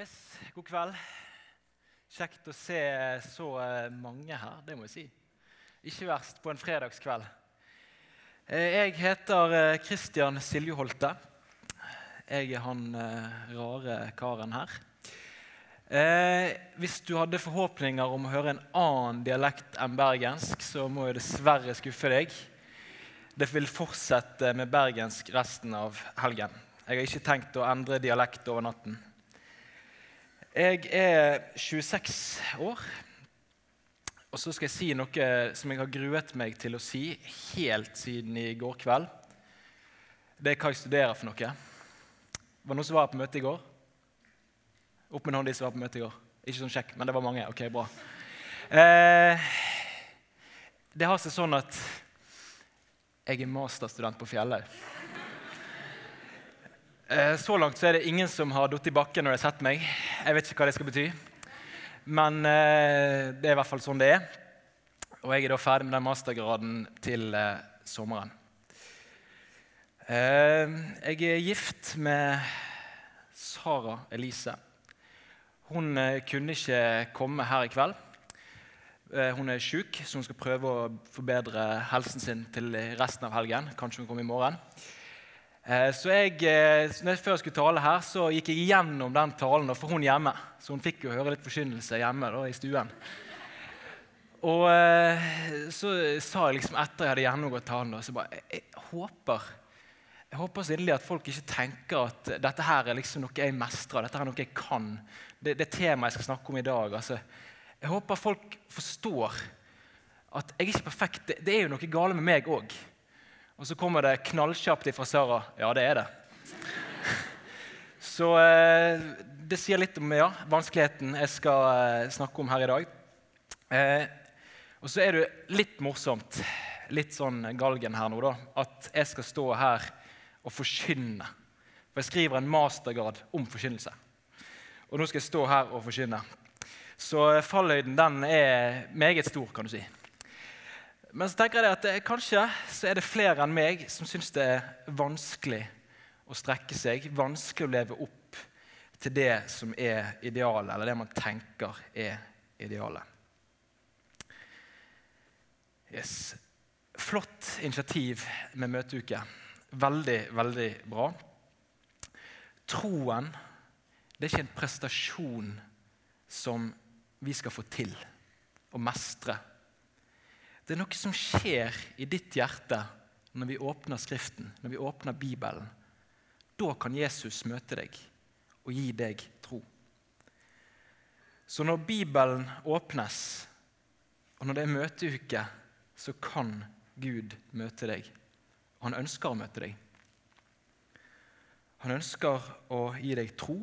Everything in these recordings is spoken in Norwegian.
Yes, god kveld. Kjekt å se så eh, mange her, det må jeg si. Ikke verst på en fredagskveld. Eh, Jeg heter eh, Christian Siljeholte. Jeg er han rare karen her. Hvis du hadde forhåpninger om å høre en annen dialekt enn bergensk, så må jeg dessverre skuffe deg. Det vil fortsette med bergensk resten av helgen. Jeg har ikke tenkt å endre dialekt over natten. Jeg er 26 år, og så skal jeg si noe som jeg har gruet meg til å si helt siden i går kveld. Det er hva jeg studerer for noe. Var det noen som var på møte i går? Opp med hånden de som var på møte i går. Ikke sånn sjekk, men det var mange. Ok, bra. Eh, det har seg sånn at jeg er masterstudent på Fjellhaug. Eh, Så langt så er det ingen som har falt i bakken når de har sett meg. Jeg vet ikke hva det skal bety. Men eh, det er i hvert fall sånn det er. Og jeg er da ferdig med den mastergraden til eh, sommeren. Jeg er gift med Sara Elise. Hun kunne ikke komme her i kveld. Hun er syk, så hun skal prøve å forbedre helsen sin til resten av helgen. Kanskje hun kommer i morgen. Eh, Så jeg, eh, så når jeg Før skulle tale her, så gikk jeg gjennom den talen for hun hjemme. Så hun fikk jo høre litt forkynnelse hjemme da, i stuen. Og eh, så sa jeg liksom etter jeg hadde gjennomgått talen, da, så bare jeg, håper jeg håper så inderlig at folk ikke tenker at dette her er liksom noe jeg mestrer. dette her er noe jeg kan. Det, det temaet jeg skal snakke om i dag. Altså, jeg håper folk forstår at jeg er ikke perfekt. Det, det er jo noe gale med meg òg. Og så kommer det knallkjapt ifra Sara. Ja, det er det. Så eh, det sier litt om ja, vanskeligheten jeg skal eh, snakke om her i dag. Eh, og så er det litt morsomt, litt sånn galgen her nå, da, at jeg skal stå her og forkynne. For jeg skriver en mastergrad om forkynnelse. Og nå skal jeg stå her og forkynne. Så fallhøyden den er meget stor, kan du si. Men så tenker jeg at det, kanskje så er det flere enn meg som syns det er vanskelig å strekke seg, vanskelig å leve opp til det som er idealet, eller det man tenker er idealet. Yes. Flott initiativ med møteuke. Veldig, veldig bra. Troen det er ikke en prestasjon som vi skal få til å mestre. Det er noe som skjer i ditt hjerte når vi åpner Skriften, når vi åpner Bibelen. Da kan Jesus møte deg og gi deg tro. Så når Bibelen åpnes, og når det er møteuke, så kan Gud møte deg. Han ønsker å møte deg. Han ønsker å gi deg tro,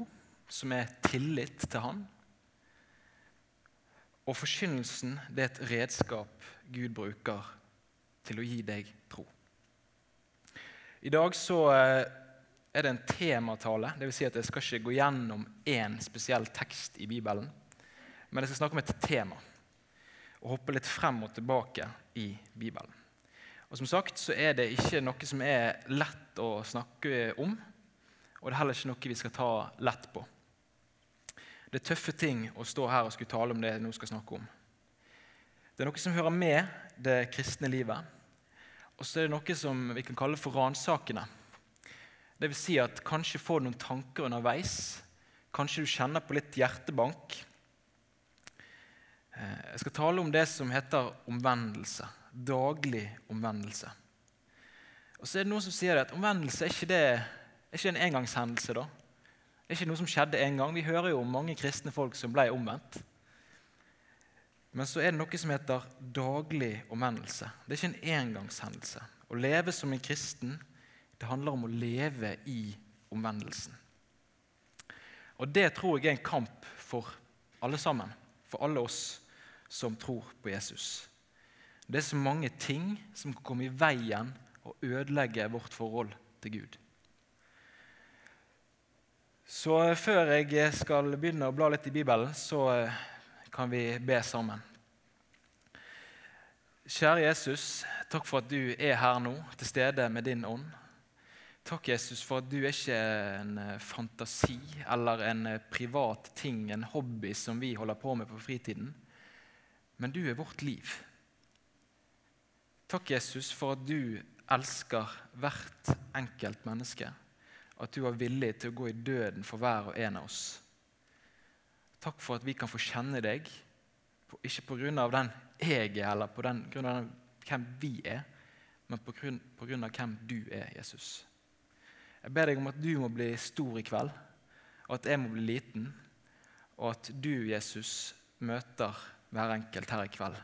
som er tillit til han. Og forkynnelsen det er et redskap Gud bruker til å gi deg tro. I dag så eh, er det en tematale. Dvs. Si at jeg skal ikke gå gjennom én spesiell tekst i Bibelen. Men jeg skal snakke om et tema og hoppe litt frem og tilbake i Bibelen. Og som sagt så er det ikke noe som er lett å snakke om. Og det er heller ikke noe vi skal ta lett på. Det er tøffe ting å stå her og skulle tale om det jeg nå skal snakke om. Det er noe som hører med det kristne livet. Og så er det noe som vi kan kalle for ransakende. Vil si at kanskje får du noen tanker underveis. Kanskje du kjenner på litt hjertebank. Jeg skal tale om det som heter omvendelse. Daglig omvendelse. Og så er det noen som sier at omvendelse er ikke, det, er ikke en engangshendelse. da. Det er ikke noe som skjedde en gang. Vi hører jo om mange kristne folk som ble omvendt. Men så er det noe som heter daglig omvendelse. Det er ikke en engangshendelse. Å leve som en kristen det handler om å leve i omvendelsen. Og Det tror jeg er en kamp for alle sammen, for alle oss som tror på Jesus. Det er så mange ting som kan komme i veien og ødelegge vårt forhold til Gud. Så før jeg skal begynne å bla litt i Bibelen, så kan vi be sammen. Kjære Jesus, takk for at du er her nå, til stede med din ånd. Takk, Jesus, for at du er ikke en eh, fantasi eller en eh, privat ting, en hobby som vi holder på med på fritiden, men du er vårt liv. Takk, Jesus, for at du elsker hvert enkelt menneske. At du er villig til å gå i døden for hver og en av oss. Takk for at vi kan få kjenne deg, ikke pga. den jeg er, eller på den grunn av hvem vi er, men pga. hvem du er, Jesus. Jeg ber deg om at du må bli stor i kveld, og at jeg må bli liten, og at du, Jesus, møter hver enkelt her i kveld.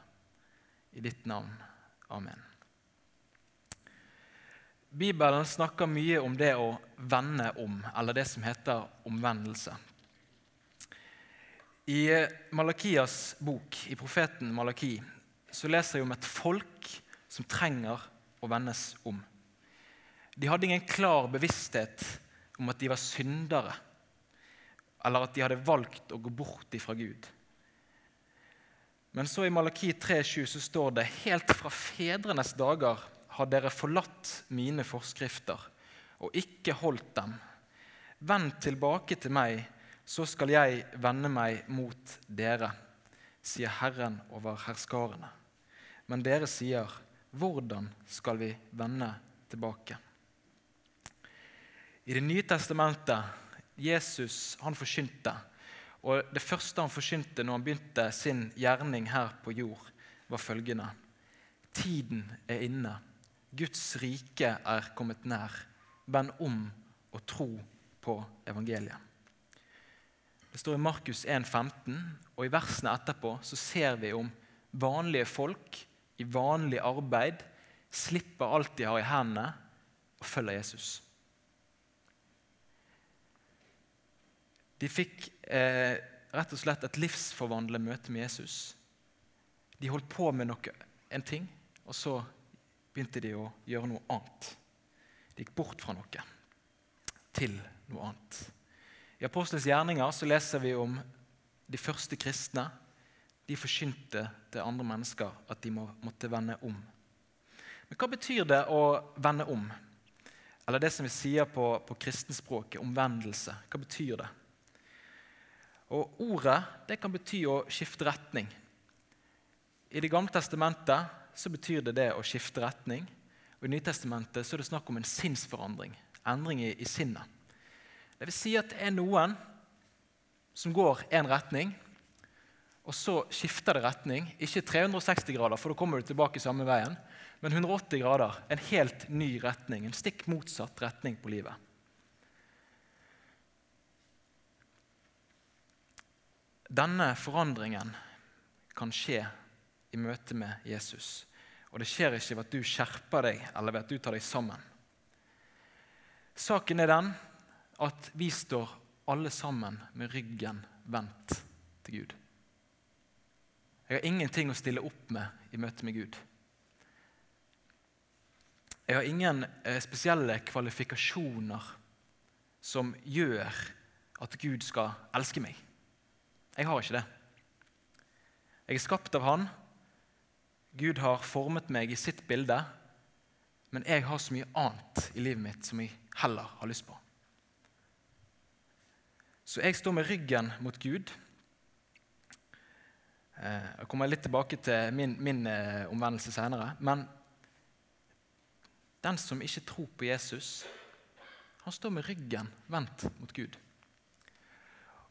I ditt navn. Amen. Bibelen snakker mye om det å vende om, eller det som heter omvendelse. I Malakias bok, i profeten Malaki, så leser jeg om et folk som trenger å vendes om. De hadde ingen klar bevissthet om at de var syndere, eller at de hadde valgt å gå bort ifra Gud. Men så i Malaki 3,7 så står det helt fra fedrenes dager har dere forlatt mine forskrifter og ikke holdt dem. Vend tilbake til meg, så skal jeg vende meg mot dere, sier Herren over herskarene. Men dere sier, hvordan skal vi vende tilbake? I Det nye testamentet Jesus han forkynte. Og Det første han forkynte når han begynte sin gjerning her på jord, var følgende.: Tiden er inne. Guds rike er kommet nær. Vend om og tro på evangeliet. Det står i Markus 1,15, og i versene etterpå så ser vi om vanlige folk i vanlig arbeid slipper alt de har i hendene, og følger Jesus. De fikk eh, rett og slett et livsforvandlende møte med Jesus. De holdt på med noe, en ting, og så begynte de å gjøre noe annet. De gikk bort fra noe til noe annet. I Apostels gjerninger så leser vi om de første kristne. De forkynte til andre mennesker at de må, måtte vende om. Men hva betyr det å vende om? Eller det som vi sier på, på kristenspråket, omvendelse. Hva betyr det? Og Ordet det kan bety å skifte retning. I Det gamle testamentet så betyr det det å skifte retning. Og I Nytestamentet er det snakk om en sinnsforandring. Endring i, i sinnet. Det vil si at det er noen som går én retning, og så skifter det retning. Ikke 360 grader, for da kommer du tilbake samme veien, men 180 grader. En helt ny retning. En stikk motsatt retning på livet. Denne forandringen kan skje i møte med Jesus. Og det skjer ikke ved at du skjerper deg eller ved at du tar deg sammen. Saken er den at vi står alle sammen med ryggen vendt til Gud. Jeg har ingenting å stille opp med i møte med Gud. Jeg har ingen eh, spesielle kvalifikasjoner som gjør at Gud skal elske meg. Jeg har ikke det. Jeg er skapt av Han. Gud har formet meg i sitt bilde. Men jeg har så mye annet i livet mitt som jeg heller har lyst på. Så jeg står med ryggen mot Gud. Eh, jeg kommer litt tilbake til min, min eh, omvendelse senere. Men den som ikke tror på Jesus, han står med ryggen vendt mot Gud.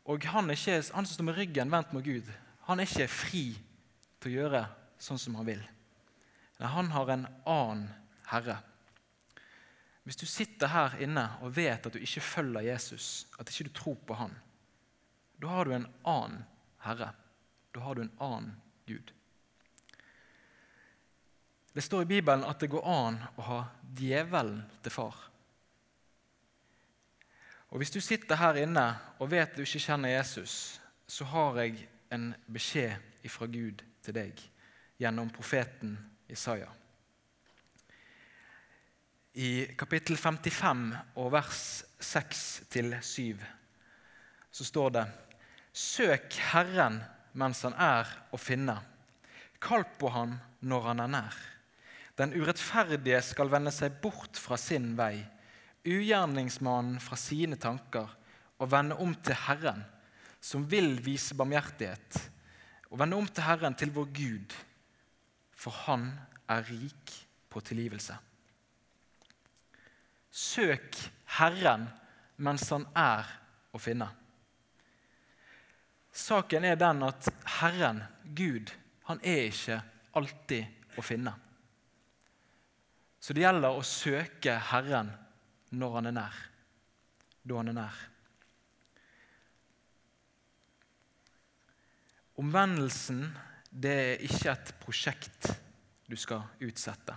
Og han, ikke, han, som står med ryggen vendt mot Gud, han er ikke fri til å gjøre sånn som han vil. Nei, han har en annen herre. Hvis du sitter her inne og vet at du ikke følger Jesus, at ikke du tror på han, da har du en annen herre. Da har du en annen Gud. Det står i Bibelen at det går an å ha djevelen til far. Og Hvis du sitter her inne og vet du ikke kjenner Jesus, så har jeg en beskjed fra Gud til deg gjennom profeten Isaiah. I kapittel 55 og vers 6-7 så står det Søk Herren mens han er å finne. Kall på han når han er nær. Den urettferdige skal vende seg bort fra sin vei ugjerningsmannen fra sine tanker og vende om til Herren, som vil vise barmhjertighet, og vende om til Herren, til vår Gud, for Han er rik på tilgivelse. Søk Herren mens Han er å finne. Saken er den at Herren, Gud, han er ikke alltid å finne. Så det gjelder å søke Herren når han er nær. Da han er nær. Omvendelsen det er ikke et prosjekt du skal utsette.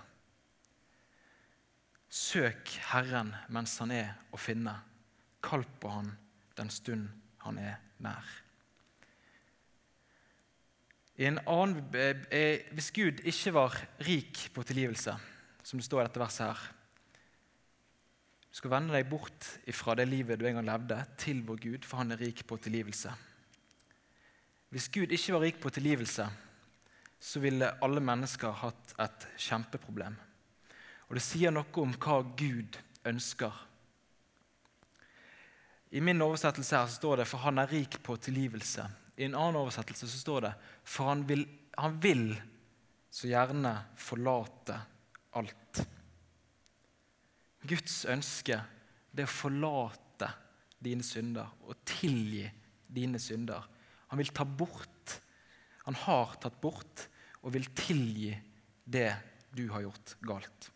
Søk Herren mens han er å finne. Kall på han den stund han er nær. Annen, eh, eh, hvis Gud ikke var rik på tilgivelse, som det står i dette verset her Du skal vende deg bort fra det livet du en gang levde, til vår Gud, for han er rik på tilgivelse. Hvis Gud ikke var rik på tilgivelse, så ville alle mennesker hatt et kjempeproblem. Og det sier noe om hva Gud ønsker. I min oversettelse her så står det 'for han er rik på tilgivelse'. I en annen oversettelse så står det 'for han vil, han vil så gjerne forlate alt'. Guds ønske det er å forlate dine synder og tilgi dine synder. Han vil ta bort, han har tatt bort og vil tilgi det du har gjort galt.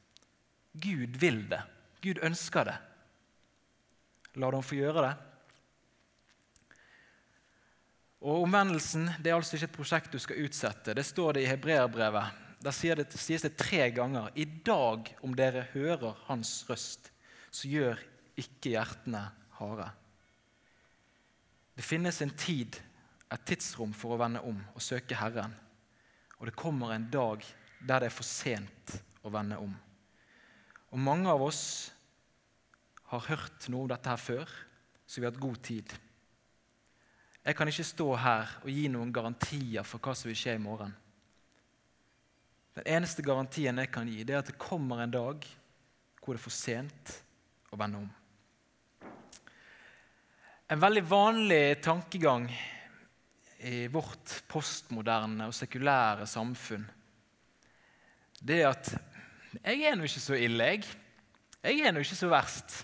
Gud vil det. Gud ønsker det. La dem få gjøre det. Og Omvendelsen det er altså ikke et prosjekt du skal utsette. Det står det i hebreerbrevet. Der sies det tre ganger i dag om dere hører Hans røst, så gjør ikke hjertene harde. Det finnes en tid, et tidsrom, for å vende om og søke Herren. Og det kommer en dag der det er for sent å vende om. Og mange av oss har hørt noe om dette her før, så vi har hatt god tid. Jeg kan ikke stå her og gi noen garantier for hva som vil skje i morgen. Den eneste garantien jeg kan gi, det er at det kommer en dag hvor det er for sent å vende om. En veldig vanlig tankegang i vårt postmoderne og sekulære samfunn det er at jeg er nå ikke så ille, jeg. Jeg er nå ikke så verst.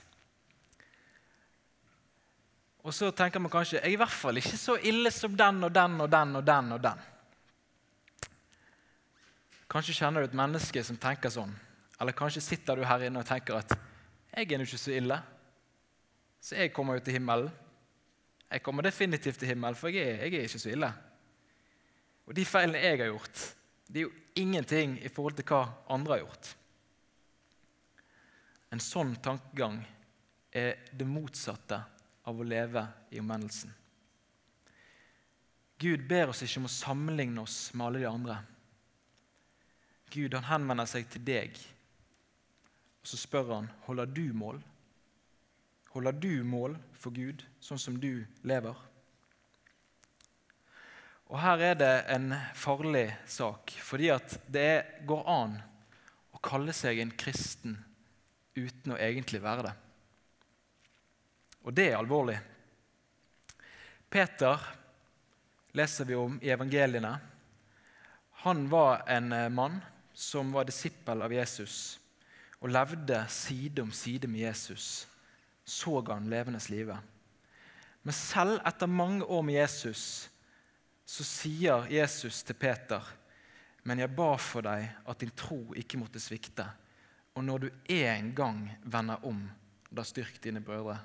Og så tenker man kanskje jeg er i hvert fall ikke så ille som den og den og den og den. og den. Kanskje kjenner du et menneske som tenker sånn. Eller kanskje sitter du her inne og tenker at jeg er nå ikke så ille, så jeg kommer jo til himmelen. Jeg kommer definitivt til himmelen, for jeg er, jeg er ikke så ille. Og de feilene jeg har gjort, det er jo ingenting i forhold til hva andre har gjort. En sånn tankegang er det motsatte av å leve i omvendelsen. Gud ber oss ikke om å sammenligne oss med alle de andre. Gud han henvender seg til deg, og så spør han holder du mål. Holder du mål for Gud, sånn som du lever? Og Her er det en farlig sak, fordi at det går an å kalle seg en kristen uten å egentlig være det. Og det er alvorlig. Peter leser vi om i evangeliene. Han var en eh, mann som var disippel av Jesus og levde side om side med Jesus. Så han levendes livet. Men selv etter mange år med Jesus så sier Jesus til Peter, 'Men jeg ba for deg at din tro ikke måtte svikte.' 'Og når du en gang vender om, da styrk dine brødre.'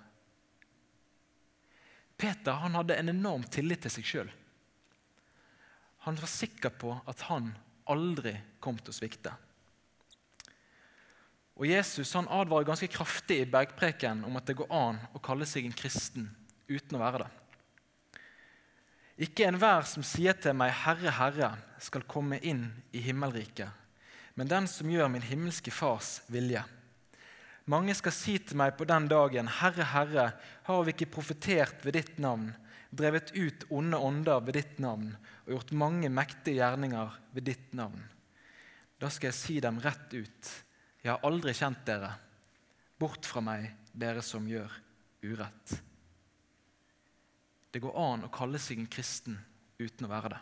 Peter han hadde en enorm tillit til seg sjøl. Han var sikker på at han aldri kom til å svikte. Og Jesus han advarer ganske kraftig i bergpreken om at det går an å kalle seg en kristen uten å være det. Ikke enhver som sier til meg, 'Herre, Herre', skal komme inn i himmelriket, men den som gjør min himmelske Fars vilje. Mange skal si til meg på den dagen, Herre, Herre, har vi ikke profetert ved ditt navn, drevet ut onde ånder ved ditt navn og gjort mange mektige gjerninger ved ditt navn? Da skal jeg si dem rett ut, jeg har aldri kjent dere. bort fra meg, dere som gjør urett. Det går an å kalle seg en kristen uten å være det.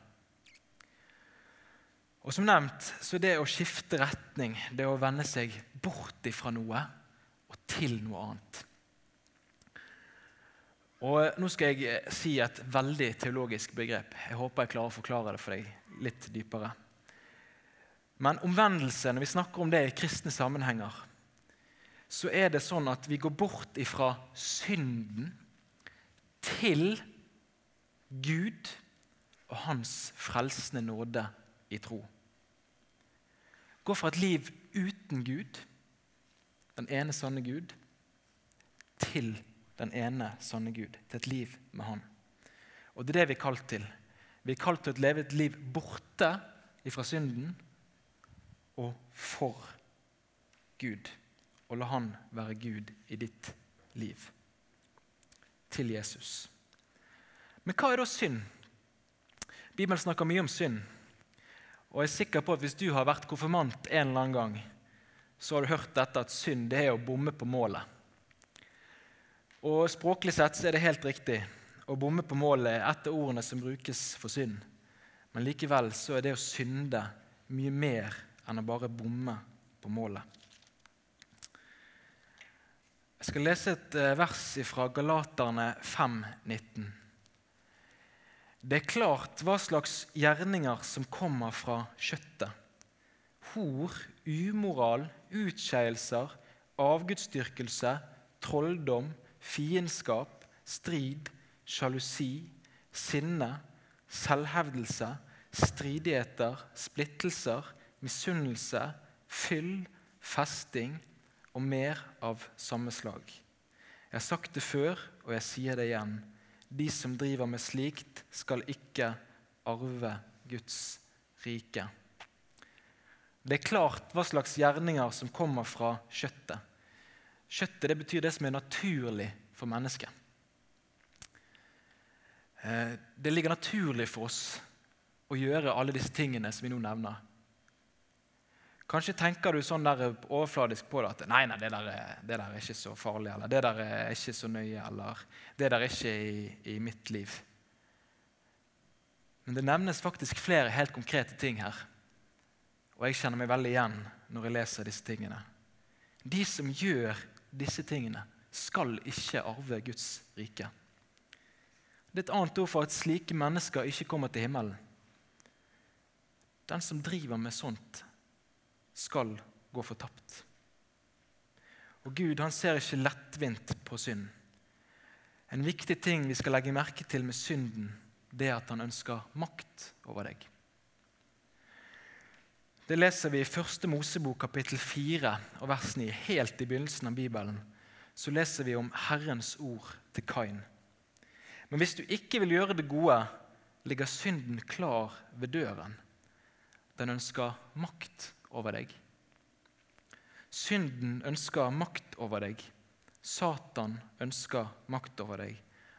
Og Som nevnt så er det å skifte retning, det å vende seg bort ifra noe og til noe annet. Og Nå skal jeg si et veldig teologisk begrep. Jeg håper jeg klarer å forklare det for deg litt dypere. Men omvendelse, når vi snakker om det i kristne sammenhenger, så er det sånn at vi går bort ifra synden til Gud og Hans frelsende nåde i tro. Gå fra et liv uten Gud, den ene sanne Gud, til den ene sanne Gud. Til et liv med Han. Og Det er det vi er kalt til. Vi er kalt til å leve et liv borte ifra synden og for Gud. Og la Han være Gud i ditt liv. Til Jesus. Men hva er da synd? Bibelen snakker mye om synd. Og jeg er sikker på at Hvis du har vært konfirmant en eller annen gang, så har du hørt dette at synd det er å bomme på målet. Og Språklig sett så er det helt riktig. Å bomme på målet er et av ordene som brukes for synd. Men likevel så er det å synde mye mer enn å bare bomme på målet. Jeg skal lese et eh, vers fra Galaterne 5,19. Det er klart hva slags gjerninger som kommer fra kjøttet. Hor, umoral, utskeielser, avgudsdyrkelse, trolldom, fiendskap, strid, sjalusi, sinne, selvhevdelse, stridigheter, splittelser, misunnelse, fyll, festing og mer av samme slag. Jeg har sagt det før, og jeg sier det igjen. De som driver med slikt, skal ikke arve Guds rike. Det er klart hva slags gjerninger som kommer fra kjøttet. Kjøttet det betyr det som er naturlig for mennesket. Eh, det ligger naturlig for oss å gjøre alle disse tingene som vi nå nevner. Kanskje tenker du sånn der overfladisk på det at nei, nei, det der, er, det der er ikke så farlig, eller det der er ikke så nøye, eller det der er ikke i, i mitt liv. Men det nevnes faktisk flere helt konkrete ting her. Og jeg kjenner meg veldig igjen når jeg leser disse tingene. De som gjør disse tingene, skal ikke arve Guds rike. Det er et annet ord for at slike mennesker ikke kommer til himmelen. Den som driver med sånt, skal gå fortapt. Og Gud han ser ikke lettvint på synd. En viktig ting vi skal legge merke til med synden, det er at han ønsker makt over deg. Det leser vi i første Mosebok kapittel 4 og vers 9. Helt i begynnelsen av Bibelen så leser vi om Herrens ord til Kain. Men hvis du ikke vil gjøre det gode, ligger synden klar ved døren. Den ønsker makt over deg. Synden ønsker makt over deg. Satan ønsker makt over deg.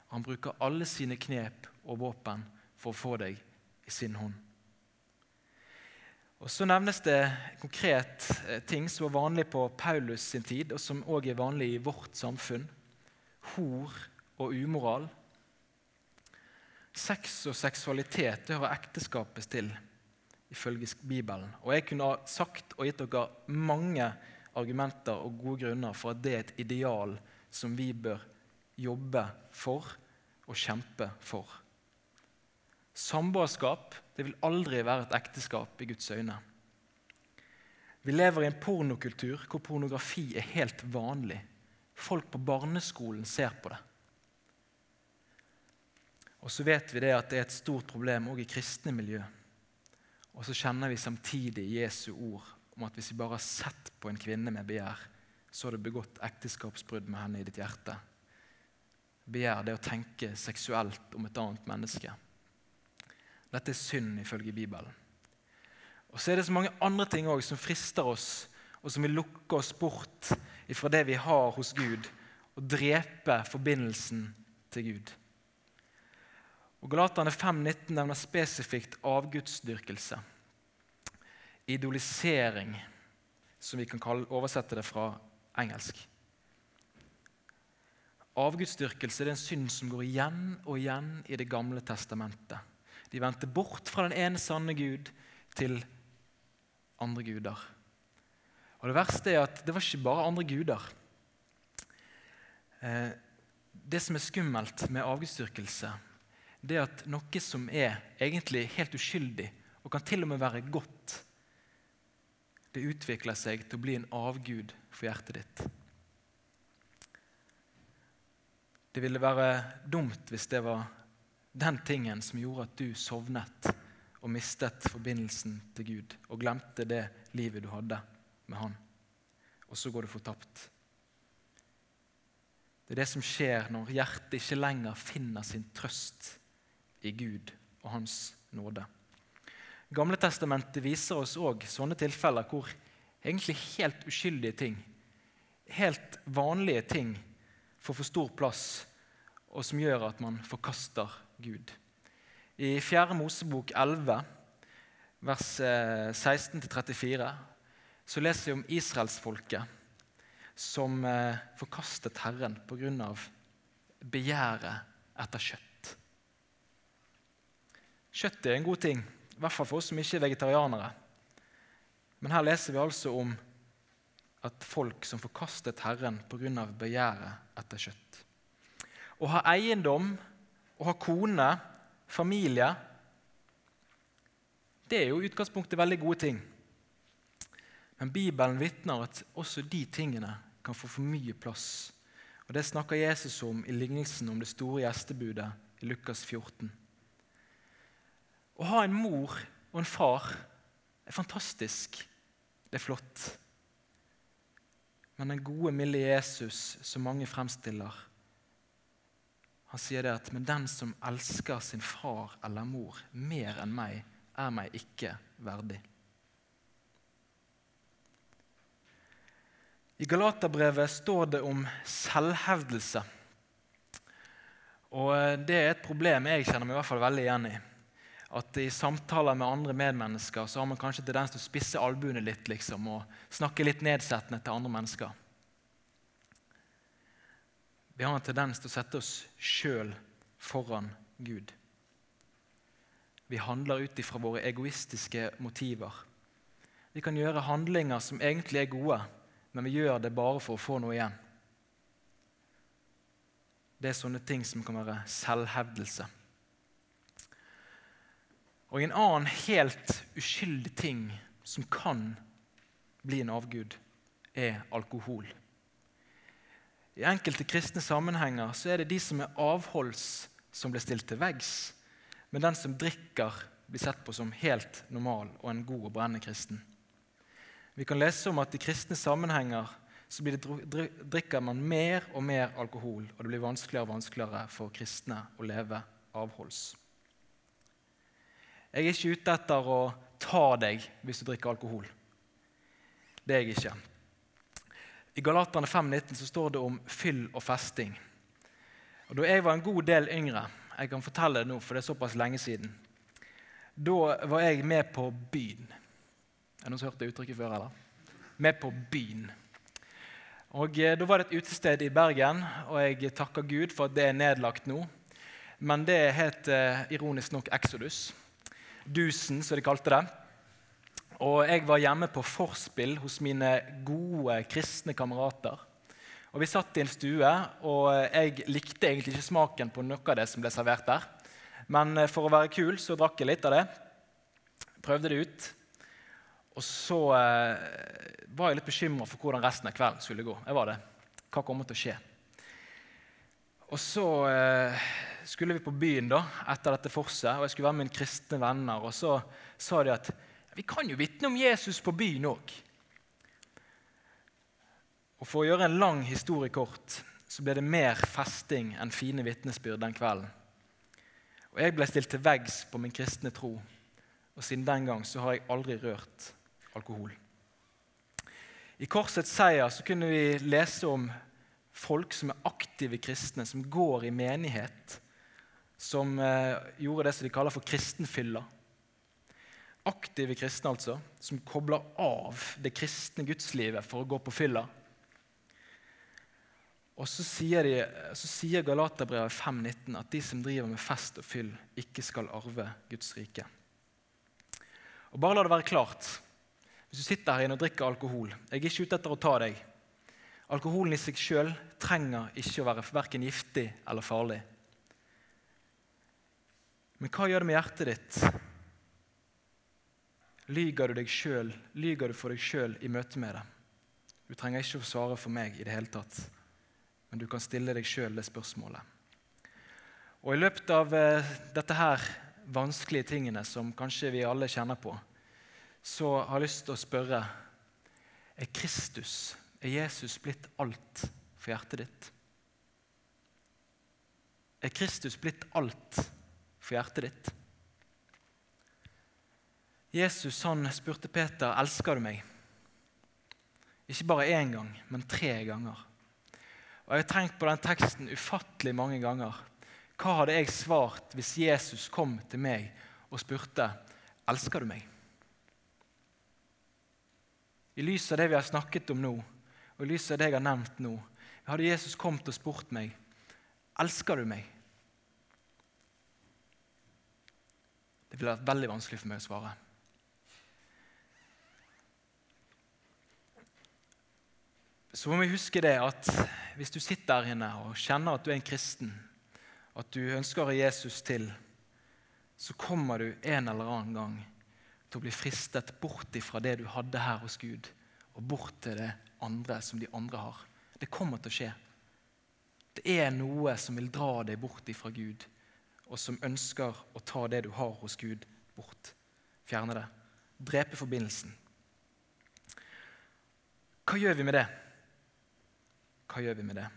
Han bruker alle sine knep og våpen for å få deg i sin hånd. Og Så nevnes det konkret eh, ting som var vanlig på Paulus sin tid, og som òg er vanlig i vårt samfunn. Hor og umoral. Sex og seksualitet det hører ekteskapet til, ifølge Bibelen. Og Jeg kunne ha sagt og gitt dere mange argumenter og gode grunner for at det er et ideal som vi bør jobbe for og kjempe for. Samboerskap vil aldri være et ekteskap i Guds øyne. Vi lever i en pornokultur hvor pornografi er helt vanlig. Folk på barneskolen ser på det. Og så vet vi det at det er et stort problem òg i kristne miljø. Og så kjenner vi samtidig Jesu ord om at hvis vi bare har sett på en kvinne med begjær, så har du begått ekteskapsbrudd med henne i ditt hjerte. Begjær det å tenke seksuelt om et annet menneske. Dette er synd ifølge Bibelen. Og Så er det så mange andre ting også, som frister oss, og som vil lukke oss bort fra det vi har hos Gud, og drepe forbindelsen til Gud. Og Galaterne 5,19 nevner spesifikt avgudsdyrkelse. Idolisering, som vi kan kalle, oversette det fra engelsk. Avgudsdyrkelse er en synd som går igjen og igjen i Det gamle testamentet. De vendte bort fra den ene sanne Gud til andre guder. Og Det verste er at det var ikke bare andre guder. Eh, det som er skummelt med avgudsdyrkelse, det at noe som er egentlig helt uskyldig, og kan til og med være godt, det utvikler seg til å bli en avgud for hjertet ditt. Det ville være dumt hvis det var den tingen som gjorde at du sovnet og mistet forbindelsen til Gud og glemte det livet du hadde med Han. Og så går du fortapt. Det er det som skjer når hjertet ikke lenger finner sin trøst i Gud og Hans nåde. Gamle testamentet viser oss òg sånne tilfeller hvor egentlig helt uskyldige ting, helt vanlige ting, får for stor plass, og som gjør at man forkaster Gud. I 4. Mosebok 11, vers 16-34, eh, så leser vi om israelsfolket som eh, forkastet Herren pga. begjæret etter kjøtt. Kjøtt er en god ting, i hvert fall for oss som ikke er vegetarianere. Men her leser vi altså om at folk som forkastet Herren pga. begjæret etter kjøtt. Å ha eiendom, å ha kone, familie Det er jo i utgangspunktet veldig gode ting. Men Bibelen vitner at også de tingene kan få for mye plass. Og Det snakker Jesus om i lignelsen om det store gjestebudet i Lukas 14. Å ha en mor og en far er fantastisk. Det er flott. Men den gode, milde Jesus som mange fremstiller, han sier det at men den som elsker sin far eller mor mer enn meg, er meg ikke verdig. I Galaterbrevet står det om selvhevdelse. Og eh, Det er et problem jeg kjenner meg i hvert fall veldig igjen i. At I samtaler med andre medmennesker så har man kanskje tendens til å spisse albuene litt liksom, og snakke litt nedsettende til andre mennesker. Vi har en tendens til å sette oss sjøl foran Gud. Vi handler ut ifra våre egoistiske motiver. Vi kan gjøre handlinger som egentlig er gode, men vi gjør det bare for å få noe igjen. Det er sånne ting som kan være selvhevdelse. Og en annen helt uskyldig ting som kan bli en avgud, er alkohol. I enkelte kristne sammenhenger så er det de som er avholds, som blir stilt til veggs, men den som drikker, blir sett på som helt normal og en god og brennende kristen. Vi kan lese om at i kristne sammenhenger så det, drikker man mer og mer alkohol, og det blir vanskeligere og vanskeligere for kristne å leve avholds. Jeg er ikke ute etter å ta deg hvis du drikker alkohol. Det er jeg ikke. I Galaterne 5,19 så står det om fyll og festing. Og Da jeg var en god del yngre, jeg kan fortelle det nå, for det er såpass lenge siden, da var jeg med på byen. Er det noen som har hørt det uttrykket før? eller? Med på byen. Og eh, Da var det et utested i Bergen, og jeg takker Gud for at det er nedlagt nå. Men det het eh, ironisk nok Exodus. Dusen, som de kalte det. Og jeg var hjemme på forspill hos mine gode kristne kamerater. Og Vi satt i en stue, og jeg likte egentlig ikke smaken på noe av det som ble servert der. Men eh, for å være kul så drakk jeg litt av det. Prøvde det ut. Og så eh, var jeg litt bekymra for hvordan resten av kvelden skulle gå. Jeg var det. Hva kommer til å skje? Og så eh, skulle vi på byen da, etter dette forset, og jeg skulle være med mine kristne venner. Og så sa de at vi kan jo vitne om Jesus på byen òg. Og For å gjøre en lang historie kort så ble det mer festing enn fine vitnesbyrd den kvelden. Og Jeg ble stilt til veggs på min kristne tro, og siden den gang så har jeg aldri rørt alkohol. I Korsets seier så kunne vi lese om folk som er aktive kristne, som går i menighet, som eh, gjorde det som de kaller for kristenfylla. Aktive kristne, altså, som kobler av det kristne gudslivet for å gå på fylla. Og så sier, de, så sier Galaterbrevet 5,19 at de som driver med fest og fyll, ikke skal arve Guds rike. Og Bare la det være klart. Hvis du sitter her inne og drikker alkohol Jeg er ikke ute etter å ta deg. Alkoholen i seg sjøl trenger ikke å være verken giftig eller farlig. Men hva gjør det med hjertet ditt? Lyger du deg selv? Lyger du for deg sjøl i møte med det? Du trenger ikke å svare for meg i det hele tatt, men du kan stille deg sjøl det spørsmålet. Og I løpet av eh, dette her vanskelige tingene som kanskje vi alle kjenner på, så har jeg lyst til å spørre er Kristus, er Jesus blitt alt for hjertet ditt? Er Kristus blitt alt for hjertet ditt? Jesus han spurte Peter elsker du meg. Ikke bare én gang, men tre ganger. Og Jeg har tenkt på den teksten ufattelig mange ganger. Hva hadde jeg svart hvis Jesus kom til meg og spurte elsker du meg? I lys av det vi har snakket om nå, og i lys av det jeg har nevnt nå, hadde Jesus kommet og spurt meg elsker du meg. Det ville vært veldig vanskelig for meg å svare. Så må vi huske det at hvis du sitter der inne og kjenner at du er en kristen, at du ønsker Jesus til, så kommer du en eller annen gang til å bli fristet bort ifra det du hadde her hos Gud, og bort til det andre som de andre har. Det kommer til å skje. Det er noe som vil dra deg bort ifra Gud, og som ønsker å ta det du har hos Gud, bort. Fjerne det. Drepe forbindelsen. Hva gjør vi med det? Hva gjør vi med det?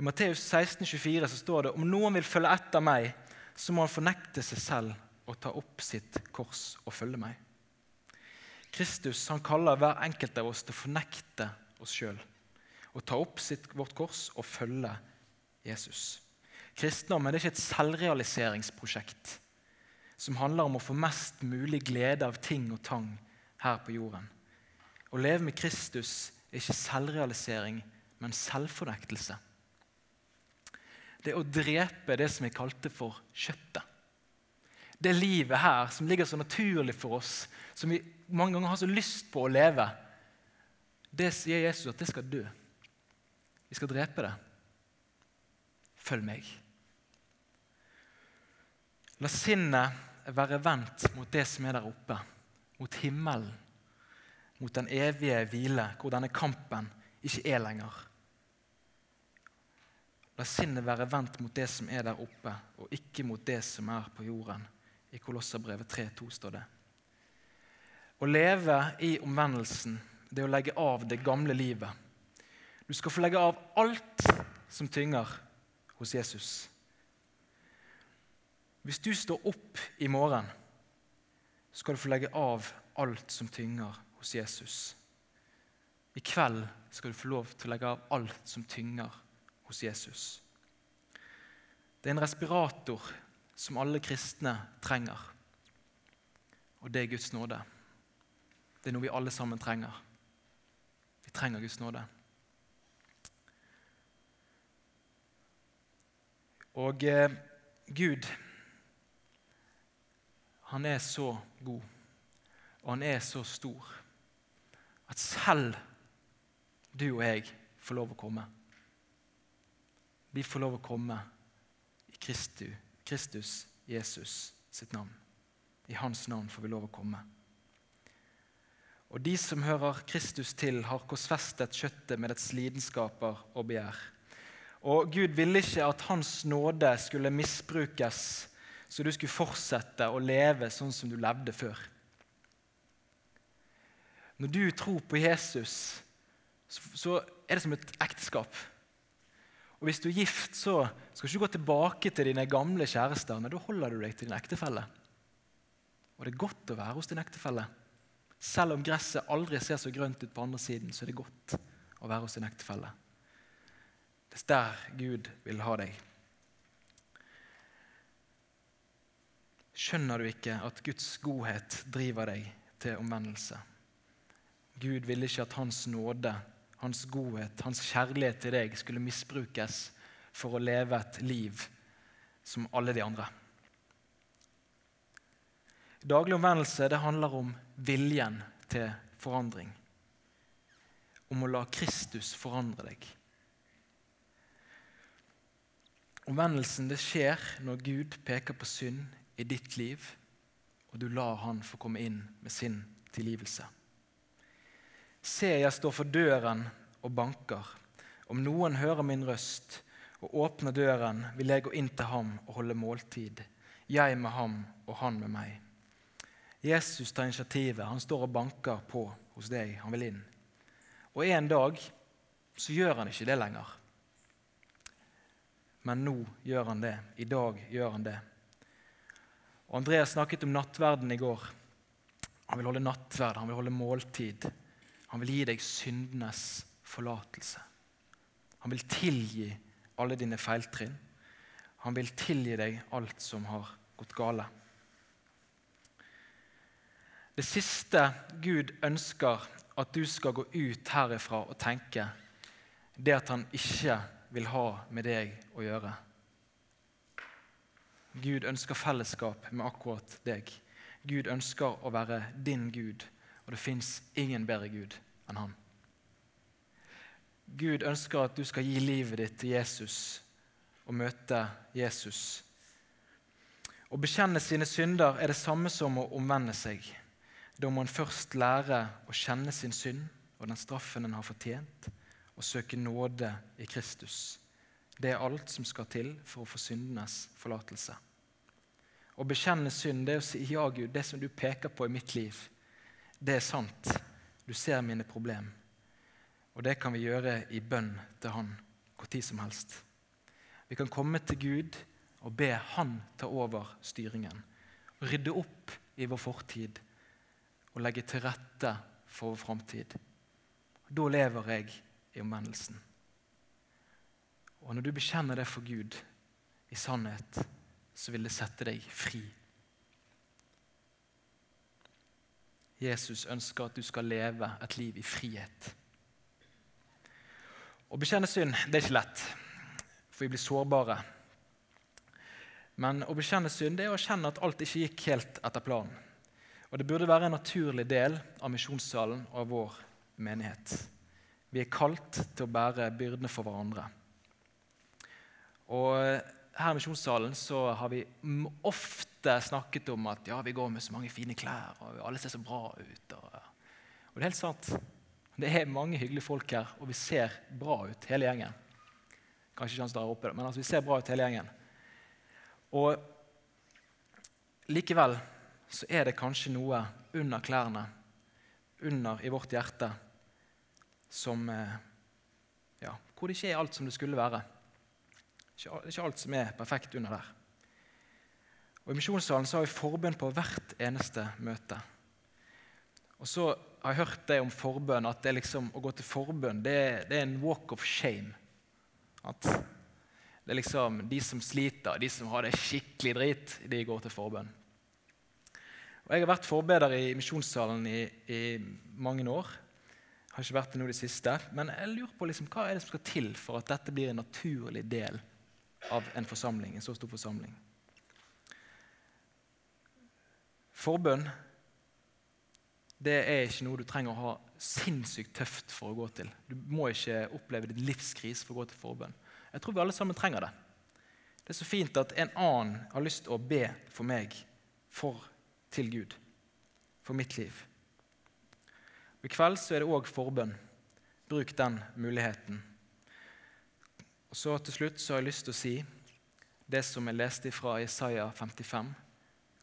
I Matteus 16, 24 så står det om noen vil følge etter meg, så må han fornekte seg selv og ta opp sitt kors og følge meg. Kristus han kaller hver enkelt av oss til å fornekte oss sjøl og ta opp sitt, vårt kors og følge Jesus. Kristendommen er ikke et selvrealiseringsprosjekt som handler om å få mest mulig glede av ting og tang her på jorden. Å leve med Kristus er ikke selvrealisering, men selvfornektelse. Det å drepe det som jeg kalte for kjøttet. Det livet her som ligger så naturlig for oss, som vi mange ganger har så lyst på å leve, det sier Jesus at det skal dø. Vi skal drepe det. Følg meg. La sinnet være vendt mot det som er der oppe, mot himmelen, mot den evige hvile, hvor denne kampen ikke er lenger. La sinnet være vendt mot det som er der oppe, og ikke mot det som er på jorden. I Kolosserbrevet 3,2 står det. Å leve i omvendelsen, det er å legge av det gamle livet. Du skal få legge av alt som tynger hos Jesus. Hvis du står opp i morgen, skal du få legge av alt som tynger hos Jesus. I kveld skal du få lov til å legge av alt som tynger hos Jesus. Det er en respirator som alle kristne trenger. Og det er Guds nåde. Det er noe vi alle sammen trenger. Vi trenger Guds nåde. Og eh, Gud, han er så god, og han er så stor, at selv du og jeg får lov å komme. Vi får lov å komme i Kristu, Kristus Jesus sitt navn. I hans navn får vi lov å komme. Og de som hører Kristus til, har korsfestet kjøttet med dets lidenskaper og begjær. Og Gud ville ikke at Hans nåde skulle misbrukes, så du skulle fortsette å leve sånn som du levde før. Når du tror på Jesus, så er det som et ekteskap. Og Hvis du er gift, så skal du ikke gå tilbake til dine gamle kjærester, men da holder du deg til din ektefelle. Og det er godt å være hos din ektefelle. Selv om gresset aldri ser så grønt ut på andre siden, så er det godt å være hos din ektefelle. Det er der Gud vil ha deg. Skjønner du ikke at Guds godhet driver deg til omvendelse? Gud ville ikke at Hans nåde, hans godhet, hans kjærlighet til deg skulle misbrukes for å leve et liv som alle de andre. Daglig omvendelse det handler om viljen til forandring. Om å la Kristus forandre deg. Omvendelsen det skjer når Gud peker på synd i ditt liv, og du lar Han få komme inn med sin tilgivelse. Se, jeg står for døren og banker. Om noen hører min røst og åpner døren, vil jeg gå inn til ham og holde måltid, jeg med ham og han med meg. Jesus tar initiativet. Han står og banker på hos deg. Han vil inn. Og en dag så gjør han ikke det lenger. Men nå gjør han det. I dag gjør han det. Og Andreas snakket om nattverden i går. Han vil holde nattverd, han vil holde måltid. Han vil gi deg syndenes forlatelse. Han vil tilgi alle dine feiltrinn. Han vil tilgi deg alt som har gått gale. Det siste Gud ønsker at du skal gå ut herifra og tenke, det at han ikke vil ha med deg å gjøre. Gud ønsker fellesskap med akkurat deg. Gud ønsker å være din Gud, og det fins ingen bedre Gud enn han. Gud ønsker at du skal gi livet ditt til Jesus og møte Jesus. Å bekjenne sine synder er det samme som å omvende seg. Da må en først lære å kjenne sin synd og den straffen en har fortjent, og søke nåde i Kristus. Det er alt som skal til for å få syndenes forlatelse. Å bekjenne synd det er å si ja, Gud, det som du peker på i mitt liv, det er sant. Du ser mine problemer. Og det kan vi gjøre i bønn til Han når som helst. Vi kan komme til Gud og be Han ta over styringen. Rydde opp i vår fortid og legge til rette for vår framtid. Da lever jeg i omvendelsen. Og når du bekjenner det for Gud i sannhet, så vil det sette deg fri. Jesus ønsker at du skal leve et liv i frihet. Å bekjenne synd det er ikke lett, for vi blir sårbare. Men å bekjenne synd det er å erkjenne at alt ikke gikk helt etter planen. Og Det burde være en naturlig del av misjonssalen og av vår menighet. Vi er kalt til å bære byrdene for hverandre. Og Her i misjonssalen så har vi ofte snakket om at ja, vi går med så mange fine klær, og alle ser så bra ut. Og, og det er helt sant. Det er mange hyggelige folk her, og vi ser bra ut, hele gjengen. Kanskje ikke han står oppe, men altså, vi ser bra ut, hele gjengen. Og Likevel så er det kanskje noe under klærne, under i vårt hjerte, som eh, ja, Hvor det ikke er alt som det skulle være. Det er ikke alt som er perfekt under der. Og I misjonssalen så har vi forbønn på hvert eneste møte. Og så har jeg hørt det om forbønn, at det liksom, å gå til forbønn det, det, er en walk of shame. At det er liksom de som sliter, de som har det skikkelig drit, de går til forbønn. Og Jeg har vært forbeder i misjonssalen i, i, mange år. Jeg har ikke vært det nå det siste. Men jeg lurer på liksom, hva er det som skal til for at dette blir en naturlig del av en forsamling, en så stor forsamling. Forbønn det er ikke noe du trenger å ha sinnssykt tøft for å gå til. Du må ikke oppleve din livskrise for å gå til forbønn. Jeg tror vi alle sammen trenger det. Det er så fint at en annen har lyst til å be for meg, for, til Gud, for mitt liv. I kveld så er det òg forbønn. Bruk den muligheten. Og så Til slutt så har jeg lyst til å si det som jeg leste fra Isaiah 55.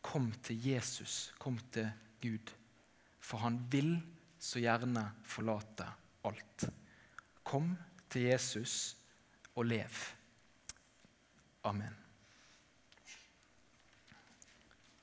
Kom til Jesus, kom til Gud for han vil så gjerne forlate alt. Kom til Jesus og lev. Amen.